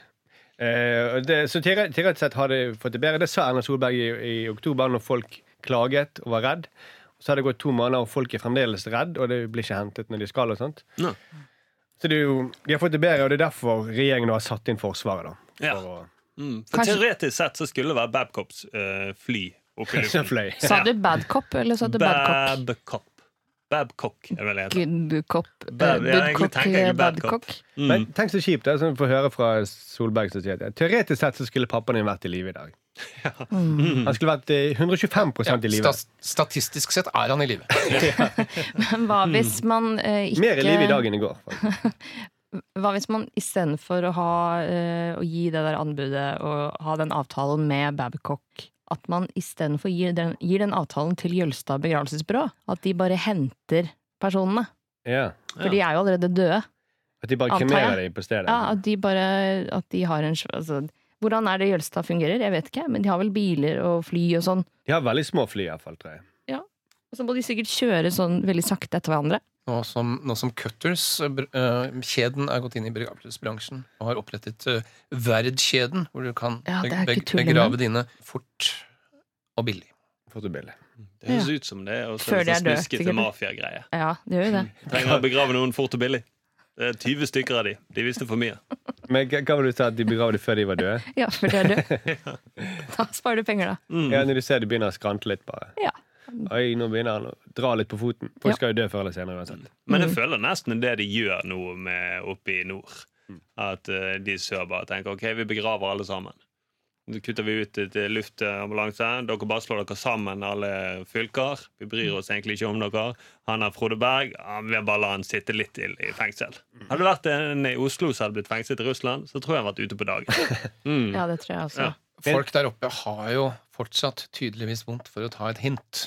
Speaker 2: Eh, det, så teore- teoretisk sett har de fått det bedre. Det sa Erna Solberg i, i oktober, når folk klaget og var redd. Så har det gått to måneder, og folk er fremdeles redd, og det blir ikke hentet når de skal. og sånt
Speaker 4: Nå.
Speaker 2: Så det er jo, de har fått det bedre, og det er derfor regjeringen har satt inn Forsvaret. da
Speaker 4: Ja.
Speaker 2: å,
Speaker 4: Mm. For
Speaker 3: Kanskje-
Speaker 4: teoretisk sett så skulle det være Babcops uh, fly.
Speaker 3: Sa du Badcop, eller sa du bad cop?
Speaker 4: Babcock. Babcock er vel det heter. Bad-
Speaker 3: eh,
Speaker 4: ja,
Speaker 3: Good
Speaker 4: egentlig
Speaker 3: cock,
Speaker 4: tenker jeg
Speaker 3: eh,
Speaker 4: bad
Speaker 3: bad
Speaker 4: cop.
Speaker 3: cock.
Speaker 4: Mm.
Speaker 2: Men tenk så kjipt det er sånn å få høre fra Solberg som sier at teoretisk sett så skulle pappaen din vært i live i dag.
Speaker 3: Mm.
Speaker 2: Han skulle vært eh, 125
Speaker 5: Ja,
Speaker 2: i live.
Speaker 5: statistisk sett er han i live.
Speaker 3: Men hva hvis man eh, ikke
Speaker 2: Mer i live i dag enn i går.
Speaker 3: Hva hvis man istedenfor å, ha, eh, å gi det der anbudet og ha den avtalen med Babcock, at man istedenfor gir, den- gir den avtalen til Jølstad begravelsesbyrå? At de bare henter personene?
Speaker 2: Ja.
Speaker 3: For de er jo allerede døde.
Speaker 2: At de bare kremerer dem på stedet.
Speaker 3: Ja, at de bare At de har en altså, Hvordan er det Jølstad fungerer? Jeg vet ikke, men de har vel biler og fly og sånn.
Speaker 2: De har veldig små fly, iallfall, tror jeg. Ja.
Speaker 3: Og så må de sikkert kjøre sånn veldig sakte etter hverandre.
Speaker 5: Nå som, nå som Cutters, uh, kjeden, er gått inn i begravelsesbransjen og har opprettet uh, Verd-kjeden, hvor du kan
Speaker 3: Ja, det
Speaker 5: beg-
Speaker 3: tull
Speaker 5: begrave dine fort og billig.
Speaker 2: Fotobilde.
Speaker 4: Det høres ut som det Og så
Speaker 3: Før
Speaker 4: en
Speaker 3: de er død.
Speaker 4: snuskete
Speaker 3: sikkert.
Speaker 4: mafiagreie.
Speaker 3: Ja, det gjør jo det.
Speaker 4: Trenger å begrave noen fort og billig. Det er 20 stykker av de. De visste for mye.
Speaker 2: Men hva det du sa, at de begravde før de var døde?
Speaker 3: Ja, for de er døde. Da sparer du penger, da.
Speaker 4: Mm.
Speaker 2: Ja, Når du ser de begynner å skrante litt, bare.
Speaker 3: Ja.
Speaker 2: Oi, nå begynner han å dra litt på foten.
Speaker 3: Ja.
Speaker 2: Folk skal jo dø før eller senere uansett.
Speaker 4: Men
Speaker 3: Mm.
Speaker 4: jeg føler nesten det de gjør nå med oppe i nord. At uh, de sør bare tenker OK, vi begraver alle sammen. Så kutter vi ut et eh, luftambulanse. Dere bare slår dere sammen, alle fylker. Vi bryr oss egentlig ikke om dere. Han er Frode Berg. Han vil bare la han sitte litt til i fengsel. Hadde det vært en i Oslo som hadde blitt fengslet i Russland, så tror jeg han hadde vært ute på dagen. Mm.
Speaker 3: Ja, det tror jeg også.
Speaker 4: Ja.
Speaker 5: Folk der oppe har jo fortsatt tydeligvis vondt for å ta et hint.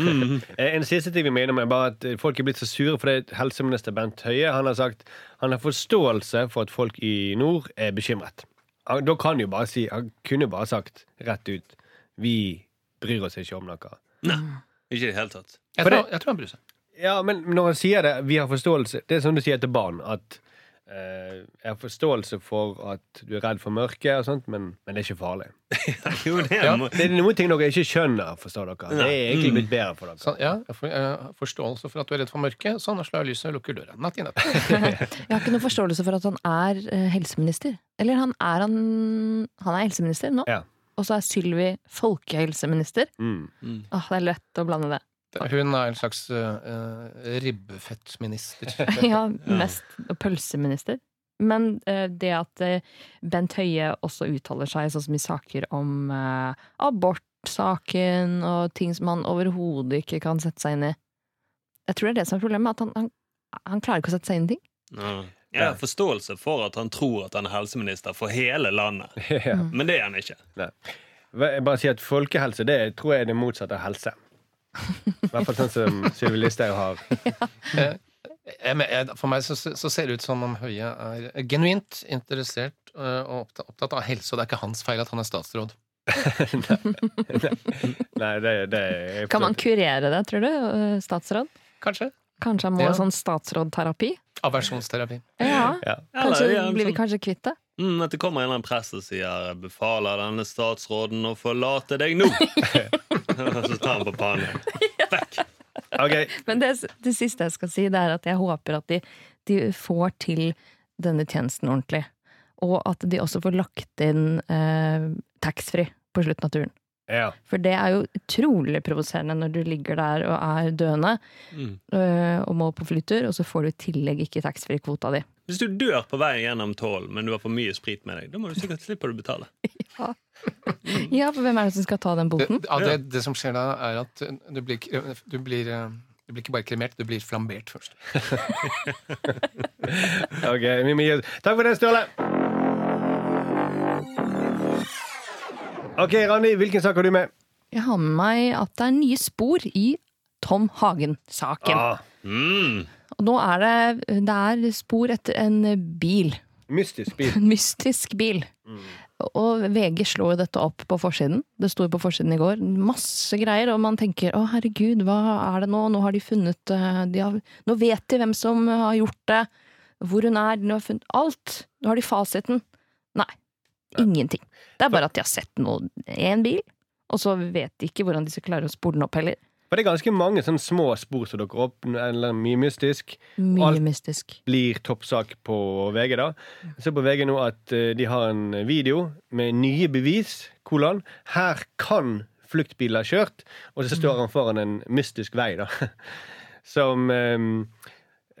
Speaker 4: Mm.
Speaker 2: Eh, En siste ting vi mener med bare at folk er blitt så sure fordi helseminister Bent Høie han har sagt han har forståelse for at folk i nord er bekymret. Han, da kan jo bare si Han kunne bare sagt rett ut Vi bryr oss ikke om noe.
Speaker 4: Ikke i det hele tatt.
Speaker 5: Jeg tror, jeg tror han bryr seg.
Speaker 2: Ja, men når han sier det, vi har forståelse Det er som du sier til barn, at jeg har forståelse for at du er redd for mørket og sånt, men, men det er ikke farlig.
Speaker 4: Jo, det er
Speaker 5: Ja.
Speaker 2: Det er noen ting dere ikke skjønner, forstår dere. Det er egentlig blitt bedre for dere.
Speaker 5: Så, ja, jeg får jeg har forståelse for at du er redd for mørket. Sånn, nå slår jeg lyset og lukker døra. Natt i natt.
Speaker 3: Jeg har ikke noen forståelse for at han er eh, helseminister. Eller han er han Han er helseminister nå.
Speaker 2: Ja.
Speaker 3: Og så er Sylvi folkehelseminister.
Speaker 2: Mm.
Speaker 3: Åh, det er lett å blande det.
Speaker 5: Hun er en slags uh, ribbefettminister.
Speaker 3: ja, mest pølseminister. Men uh, det at uh, Bent Høie også uttaler seg sånn som i saker om uh, abortsaken og ting som han overhodet ikke kan sette seg inn i Jeg tror det er det som er problemet. At han, han, han klarer ikke å sette seg inn i ting.
Speaker 4: Ja. Jeg har forståelse for at han tror at han er helseminister for hele landet,
Speaker 2: ja.
Speaker 4: men det er han ikke.
Speaker 2: Jeg bare sier at Folkehelse det tror jeg er det motsatte av helse. I hvert fall sånn som Sylvi Listhaug har.
Speaker 5: Eh, jeg, for meg så, så ser det ut som om Høie er genuint interessert eh, og opptatt, av helse, og det er ikke hans feil at han er statsråd.
Speaker 2: Nei, det, det er
Speaker 3: Kan man kurere det, tror du? eh, Statsråd?
Speaker 5: Kanskje.
Speaker 3: Kanskje han må
Speaker 5: Ja.
Speaker 3: ha sånn statsrådterapi?
Speaker 5: Aversjonsterapi.
Speaker 3: Ja.
Speaker 2: Ja.
Speaker 3: Kanskje
Speaker 4: Eller, ja,
Speaker 3: blir vi
Speaker 4: sånn-
Speaker 3: kanskje kvitt det?
Speaker 4: Mm, at det kommer en eller annen prest og sier 'befaler denne statsråden å forlate deg nå'. Og så tar han på pannen. Vekk.
Speaker 2: Okay.
Speaker 3: Men det, det siste jeg skal si, det er at jeg håper at de, de får til denne tjenesten ordentlig. Og at de også får lagt inn eh, taxfree på slutten av turen.
Speaker 2: ja.
Speaker 3: For det er jo utrolig provoserende når du ligger der og er døende
Speaker 4: Mm.
Speaker 3: øh, og må på flytur, og så får du i tillegg ikke taxfree-kvota di.
Speaker 4: Hvis du dør på vei gjennom tollen, men du har for mye sprit med deg, da må du sikkert slippe å betale.
Speaker 3: Ja, for hvem er det som skal ta den boten?
Speaker 5: ja, det, det som skjer da, er at eh, du blir, du blir, eh, du blir ikke bare kremert, du blir flambert først.
Speaker 2: Ok, vi må gi oss. Takk for det, Ståle. Ok, Randi, hvilken sak har du med?
Speaker 3: Jeg har med meg at det er nye spor i Tom Hagen-saken.
Speaker 2: Ah,
Speaker 4: Mm.
Speaker 3: Og nå er det, det er spor etter en bil.
Speaker 2: mystisk bil.
Speaker 3: En mystisk bil. Og VG slår jo dette opp på forsiden. Det sto på forsiden i går. Masse greier, og man tenker å herregud, hva er det nå? Nå har de funnet eh, de har, Nå vet de hvem som har gjort det. Hvor hun er. De har funnet alt. Nå har de fasiten. Nei. Ingenting. Det er bare at de har sett noe en bil, og så vet de ikke hvordan de skal klare å spore den opp heller.
Speaker 2: For det er ganske mange sånne små spor som dukker opp, eller mye mystisk.
Speaker 3: Mye
Speaker 2: Alt-
Speaker 3: mystisk.
Speaker 2: Blir toppsak på VG, da. Jeg ser på VG nå at eh, de har en video med nye bevis. Kolon. Her kan fluktbiler kjørt. Og så står han foran en mystisk vei, da. Som eh,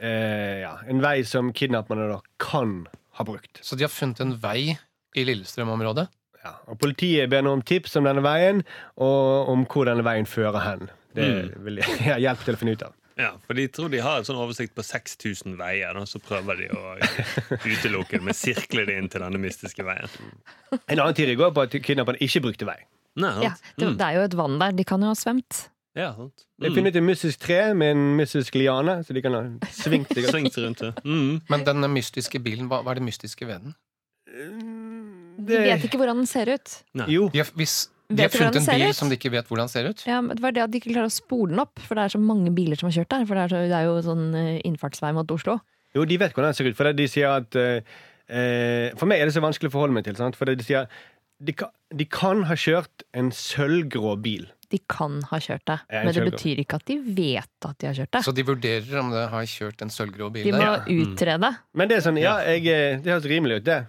Speaker 2: eh, Ja, en vei som kidnapperne da kan ha brukt.
Speaker 5: Så de har funnet en vei i Lillestrøm-området
Speaker 2: Ja, og politiet ber nå om tips om denne veien, og om hvor denne veien fører hen. Det
Speaker 4: Mm.
Speaker 2: vil jeg ha hjelp til å finne ut av.
Speaker 4: Ja, for de tror de har en sånn oversikt på 6000 veier, og så prøver de å utelukke det med sirkle det inn til denne mystiske veien.
Speaker 2: En annen tid i går på at kidnapperne ikke brukte vei.
Speaker 4: Nei,
Speaker 3: Ja, det,
Speaker 4: Mm.
Speaker 3: det er jo et vann der. De kan jo ha svømt.
Speaker 4: Ja, sant.
Speaker 2: Mm. Jeg
Speaker 4: Mm.
Speaker 2: funnet et mystisk tre med en mystisk liane, så de kan ha svingt seg.
Speaker 4: Svingt rundt det. Mm.
Speaker 5: Men den mystiske bilen, hva, hva er det mystiske ved den?
Speaker 3: De vet ikke hvordan den ser ut.
Speaker 2: Jo.
Speaker 5: Ja, hvis, de har funnet en bil
Speaker 3: ut?
Speaker 5: som de ikke vet hvordan ser ut.
Speaker 3: Ja, det var det at de ikke klarer å spole den opp, for det er så mange biler som har kjørt der. For det er, så, det er jo sånn eh, innfartsvei mot Oslo.
Speaker 2: Jo, de vet hvordan den ser ut. For det de sier at eh, eh, For meg er det så vanskelig å forholde meg til. Sant? For det de sier de kan, de kan ha kjørt en sølvgrå bil.
Speaker 3: De kan ha kjørt det, men det betyr ikke at de vet at de har kjørt det.
Speaker 5: Så de vurderer om det har kjørt en sølvgrå bil
Speaker 3: De må
Speaker 5: der.
Speaker 2: utrede.
Speaker 3: utrede.
Speaker 2: Men det er sånn, ja, jeg, eh, det høres rimelig ut, det.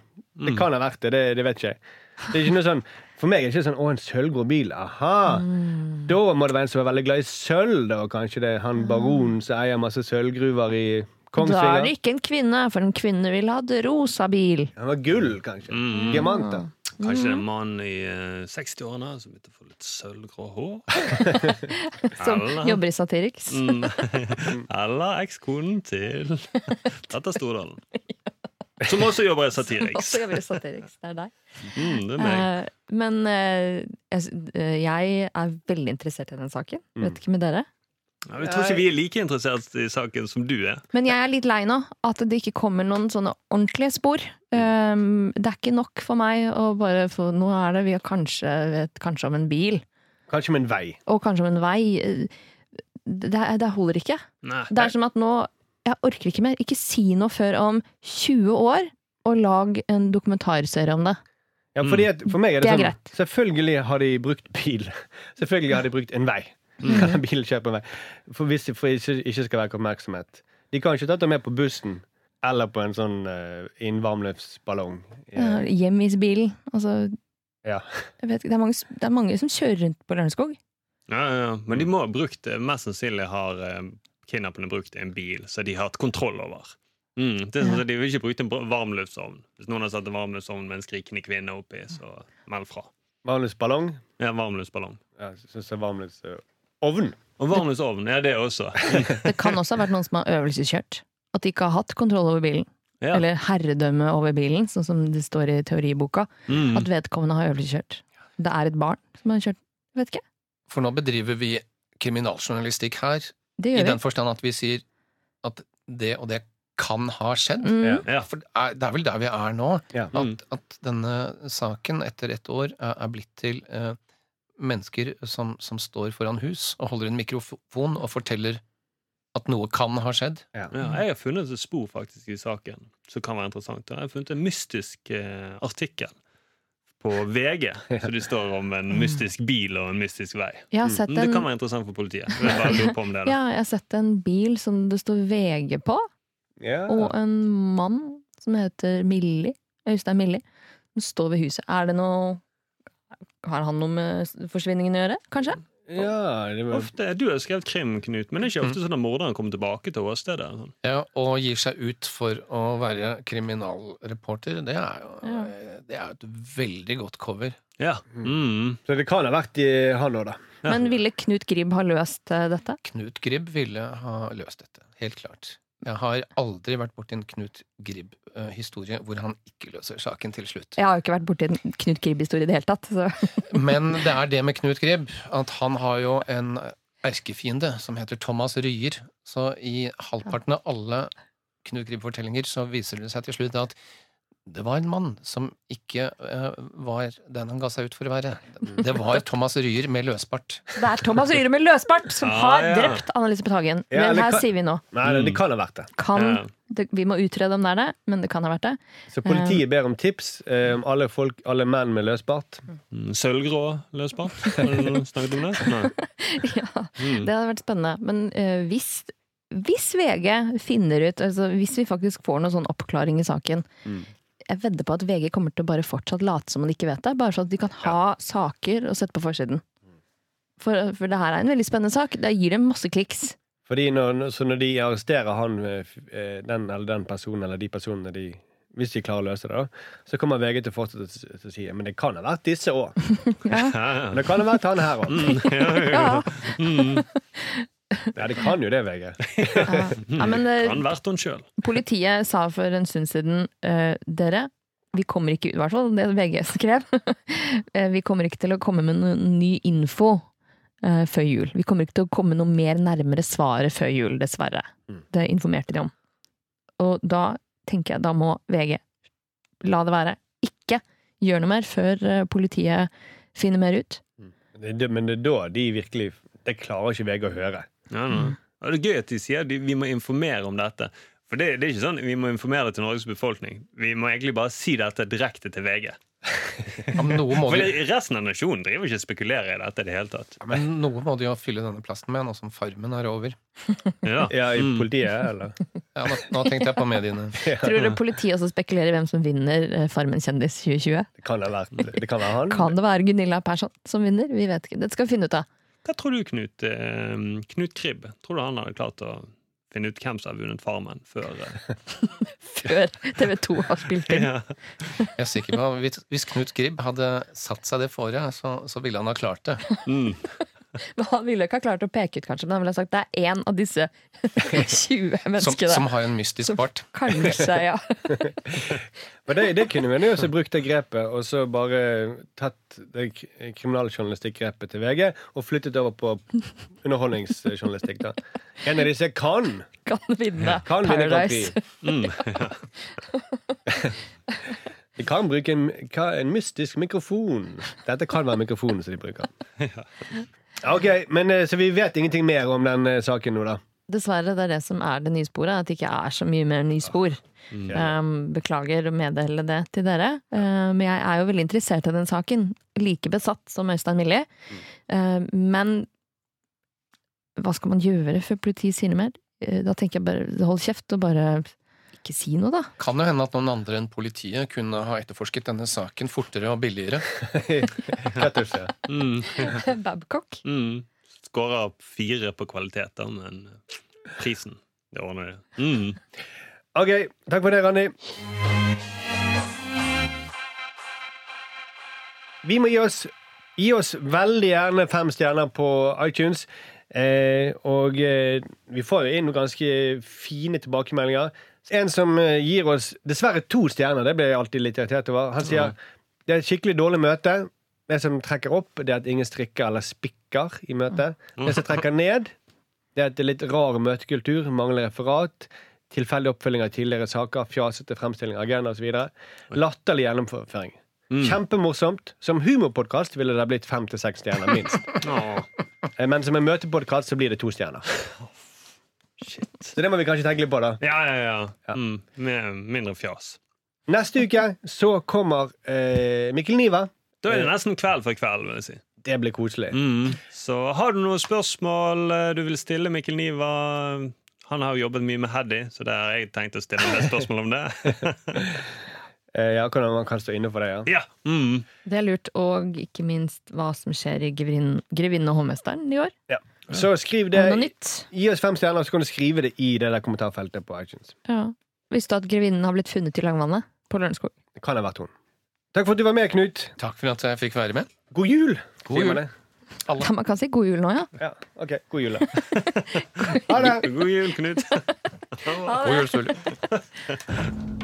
Speaker 2: Det kan ha vært det, det, det vet ikke jeg. Det er ikke noe sånn, For meg er det ikke sånn 'Å, en sølvgrå bil'. Aha!
Speaker 3: Mm.
Speaker 2: Da må det være en som er veldig glad i sølv, da. Kanskje det er han baronen som eier masse sølvgruver i
Speaker 3: Da er det ikke en kvinne, for en kvinne ville hatt rosa bil.
Speaker 2: Han var gull, kanskje.
Speaker 4: Mm.
Speaker 2: Diamanter.
Speaker 4: Kanskje det er en
Speaker 3: Mm.
Speaker 4: mann i eh, 60-årene som begynte å få litt sølvgrå hår?
Speaker 3: Som
Speaker 4: Eller-
Speaker 3: jobber i Satiriks.
Speaker 4: Mm. Eller ekskonen til Petter Stordalen. Som også jobber i Satiriks.
Speaker 3: Også jobber i Satiriks. Det er deg.
Speaker 4: Mm, det er meg.
Speaker 3: Uh, men uh, jeg, er veldig interessert i den saken.
Speaker 2: Mm.
Speaker 3: Vet ikke med dere.
Speaker 4: Ja, jeg tror ikke vi er like interessert i saken som du er.
Speaker 3: Men jeg er litt lei nå. At det ikke kommer noen sånne ordentlige spor. Um, det er ikke nok for meg å bare få Nå er det vi har kanskje vet kanskje om en bil,
Speaker 2: Kanskje om en vei.
Speaker 3: og kanskje om en vei. Det, det holder ikke.
Speaker 4: Nei.
Speaker 3: Det er som at nå Jeg orker ikke mer. Ikke si noe før om 20 år, og lag en dokumentarserie om det.
Speaker 2: Ja, fordi at, for meg er det,
Speaker 3: Det er
Speaker 2: sånn
Speaker 3: greit.
Speaker 2: Selvfølgelig har de brukt bil. Selvfølgelig har de brukt en vei.
Speaker 3: Mm.
Speaker 2: Bilen en vei. For hvis det ikke, ikke skal være oppmerksomhet. De kan ikke tatt det med på bussen eller på en sånn uh, innvarmluftsballong.
Speaker 3: Ja, Hjemvisbilen. Altså,
Speaker 2: Ja.
Speaker 3: jeg vet ikke, det, er mange, det er mange som kjører rundt på Lørenskog.
Speaker 4: Ja, ja, ja. Men de må ha brukt Mest sannsynlig har eh, kidnapperne brukt en bil som de har hatt kontroll over. Mm, det er sånn at De vil ikke bruke en varmluftsovn. Hvis noen har satt en varmluftsovn med en skrikende kvinne oppi, så meld fra.
Speaker 2: Varmluftsballong.
Speaker 4: Ja, varmluftsballong.
Speaker 2: Ja, Syns jeg varmluftsovn.
Speaker 4: Og varmluftsovn, ja, det også.
Speaker 3: Det kan også ha vært noen som har øvelseskjørt. At de ikke har hatt kontroll over bilen.
Speaker 4: Ja.
Speaker 3: Eller herredømme over bilen, sånn som det står i teoriboka.
Speaker 4: Mm.
Speaker 3: At vedkommende har øvelseskjørt. Det er et barn som har kjørt. Vet ikke.
Speaker 5: For nå bedriver vi kriminaljournalistikk her, i
Speaker 3: gjør vi.
Speaker 5: den forstand at vi sier at det og det kan ha skjedd.
Speaker 3: Mm.
Speaker 2: Ja.
Speaker 5: For det er, vel der vi er nå.
Speaker 2: Ja.
Speaker 4: Mm.
Speaker 5: At, at denne saken etter ett år er, er blitt til eh, mennesker som, som står foran hus og holder en mikrofon og forteller at noe kan ha skjedd.
Speaker 2: Ja.
Speaker 4: Ja, jeg har funnet et spor faktisk i saken som kan være interessant. Jeg har funnet en mystisk eh, artikkel på VG, så det står om en mystisk bil og en mystisk vei.
Speaker 3: Jeg har sett
Speaker 4: Mm, Det kan være interessant for politiet. Jeg bare lure på om det.
Speaker 3: Ja, jeg har sett en bil som det står VG på,
Speaker 2: yeah.
Speaker 3: og en mann som heter Millie, Øystein Millie, som står ved huset. Er det noe Har han noe med forsvinningen å gjøre, kanskje?
Speaker 2: Ja, det var
Speaker 4: Ofte, du har skrevet krim, Knut, men det er ikke ofte sånn at morderen kommer tilbake til åstedet. Sånn.
Speaker 5: Ja, og gir seg ut for å være kriminalreporter. Det er jo
Speaker 3: Ja.
Speaker 5: det er et veldig godt cover.
Speaker 4: Ja. Mm.
Speaker 2: Så det kan ha vært i han òg, da.
Speaker 4: Ja.
Speaker 3: Men ville Knut Gribb ha løst eh, dette?
Speaker 5: Knut Gribb ville ha løst dette. Helt klart. Jeg har aldri vært borti en Knut Gribb-historie hvor han ikke løser saken til slutt.
Speaker 3: Jeg har jo ikke vært borti en Knut Gribb-historie i det hele tatt. Så.
Speaker 5: Men det er det med Knut Gribb, at han har jo en erkefiende som heter Thomas Ryer. Så i halvparten av alle Knut Gribb-fortellinger så viser det seg til slutt at det var en mann som ikke uh, var den han ga seg ut for å være. Det var Thomas Ryer med løsbart.
Speaker 3: Det er Thomas Ryer med løsbart som
Speaker 4: Ah,
Speaker 3: har
Speaker 4: ja.
Speaker 3: drept Annelise Hagen.
Speaker 2: Ja,
Speaker 3: Men her
Speaker 2: kan-
Speaker 3: sier vi nå.
Speaker 2: Nei, det, kan ha vært det.
Speaker 3: Kan,
Speaker 4: Ja.
Speaker 3: det, vi må utrede om det er det, men det kan ha vært det.
Speaker 2: Så politiet ber om tips eh, om alle, folk, alle menn med løsbart.
Speaker 4: Mm. Sølvgrå løsbart? Har du snakket om det?
Speaker 3: Ja,
Speaker 4: Mm.
Speaker 3: det hadde vært spennende. Men uh, hvis, hvis VG finner ut altså Hvis vi faktisk får noen sånn oppklaring i saken
Speaker 2: Mm.
Speaker 3: Jeg vedder på at VG kommer til å bare fortsatt late som om de ikke vet det. Bare sånn at de kan ha saker å sette på forsiden. For, for det her er en veldig spennende sak. Det gir dem masse kliks.
Speaker 2: Fordi når, så når de arresterer han, eh, eh, den eller den personen eller de personene de hvis de klarer å løse det, da, så kommer VG til å fortsette å- til å si men det kan ha vært disse òg. Men det kan ha vært han her òg.
Speaker 3: Ja,
Speaker 2: Ja, det kan jo det, VG.
Speaker 3: ja, men det
Speaker 4: kan vært hun sjøl.
Speaker 3: Politiet sa for en stund siden uh, Dere, vi kommer ikke ut, i hvert fall det VG skrev. eh, vi kommer ikke til å komme med noen ny info uh, før jul. Vi kommer ikke til å komme noe mer nærmere svaret før jul, dessverre.
Speaker 2: Mm.
Speaker 3: Det informerte de om. Og da tenker jeg, da må VG la det være. Ikke gjør noe mer før eh, politiet finner mer ut.
Speaker 2: Det, men det er da de virkelig Det klarer ikke VG å høre.
Speaker 4: Ja, no. Det er gøy at de sier at vi må informere om dette. For det, det er ikke sånn vi må informere det til Norges befolkning. Vi må egentlig bare si dette direkte til VG.
Speaker 5: Ja, men noe må
Speaker 4: For det- resten av nasjonen driver ikke og spekulerer i dette i det hele tatt.
Speaker 5: men noe må de jo fylle denne plassen med, nå som Farmen er over.
Speaker 4: Ja.
Speaker 2: Ja, i
Speaker 4: Mm.
Speaker 2: politiet, eller?
Speaker 5: Ja, nå, nå tenkte jeg på mediene.
Speaker 3: Tror du politiet også spekulerer i hvem som vinner eh, Farmen kjendis 2020?
Speaker 2: Det kan ha vært Det kan være han.
Speaker 3: Kan det være Gunilla Persson som vinner? Vi vet ikke. Det skal vi finne ut av.
Speaker 4: Hva tror du, Knut, eh, Knut Kribb? Tror du han hadde klart å finne ut hvem som har vunnet Farmen før eh?
Speaker 3: Før TV 2 har spilt inn.
Speaker 4: ja.
Speaker 5: Jeg er sikker på Hvis, hvis Knut Gribb hadde satt seg det fore, så, så ville han ha klart det.
Speaker 4: mm.
Speaker 3: Men Han ville ikke ha klart å peke ut, kanskje, men han ville ha sagt det er én av disse 20 menneskene.
Speaker 5: som har en mystisk
Speaker 3: Som-
Speaker 5: bart.
Speaker 3: Kanskje, ja.
Speaker 2: Men det, det kunne vi jo også brukt det grepet, og så bare tatt det kriminaljournalistikkgrepet til VG og flyttet over på underholdningsjournalistikk. da. En av disse kan
Speaker 3: Kan vinne
Speaker 2: kan
Speaker 3: Paradise.
Speaker 2: Vinne
Speaker 4: Mm.
Speaker 2: De kan bruke en, en mystisk mikrofon. Dette kan være mikrofonen som de bruker. Ok, men eh, Så vi vet ingenting mer om den eh, saken nå, da?
Speaker 3: Dessverre, det er det som er det nye sporet. At det ikke er så mye mer nyspor. Um, beklager å meddele det til dere. Uh, men jeg er jo veldig interessert i den saken. Like besatt som Øystein Millie. Uh, men hva skal man gjøre før politiet sier noe mer? Uh, da tenker jeg bare hold kjeft og bare ikke si noe, da.
Speaker 5: Kan jo hende at noen andre enn politiet kunne ha etterforsket denne saken fortere og billigere.
Speaker 2: Hva tror slett.
Speaker 4: Mm.
Speaker 3: Babcock.
Speaker 4: Mm. Skåra fire på kvaliteten, men prisen Det ordner det. Mm.
Speaker 2: Ok, takk for det, Randi. Vi må gi oss, gi oss veldig gjerne fem stjerner på iTunes. Eh, og eh, vi får jo inn ganske fine tilbakemeldinger. En som eh, gir oss dessverre to stjerner, det blir jeg alltid litt irritert over. Han sier det er et skikkelig dårlig møte. Det som trekker opp, det er at ingen strikker eller spikker i møtet. Det som trekker ned, det er at det er litt rar møtekultur, mangler referat, tilfeldig oppfølging av tidligere saker, fjasete fremstilling av agenda osv. Latterlig gjennomføring. Kjempemorsomt. Som humorpodkast ville det blitt fem til seks stjerner, minst. Eh, Men som en møtepodkast så blir det to stjerner. Så det må vi kanskje tenke litt på, da.
Speaker 4: ja, ja, ja.
Speaker 2: Ja.
Speaker 4: Mm. Med mindre fjas.
Speaker 2: Neste uke så kommer eh, Mikkel Niva.
Speaker 4: Da er det nesten kveld for kveld, vil jeg si.
Speaker 2: Det blir koselig.
Speaker 4: Mm. Så har du noen spørsmål eh, du vil stille Mikkel Niva? Han har jo jobbet mye med Haddy, så det har jeg tenkt å stille deg spørsmål om det.
Speaker 2: Eh, ja, hvordan man kan stå inne for det, ja.
Speaker 4: ja. Mm.
Speaker 3: Det er lurt. Og ikke minst hva som skjer i Grevinne og hovmesteren i år.
Speaker 2: Så skriv
Speaker 3: det
Speaker 2: det. Gi oss fem stjerner, så kan du skrive det i det der kommentarfeltet på iTunes.
Speaker 3: Ja. Visste du at grevinnen har blitt funnet i Langvannet? På Lørenskog.
Speaker 2: Det kan ha vært hun. Takk for at du var med, Knut.
Speaker 5: Takk for at jeg fikk være med.
Speaker 2: God jul!
Speaker 5: God jul.
Speaker 2: Alle.
Speaker 3: Ja, man kan si god jul nå, ja.
Speaker 2: Ja, ok. God jul, da. ha det!
Speaker 4: God jul, Knut.
Speaker 5: God jul, Sturle.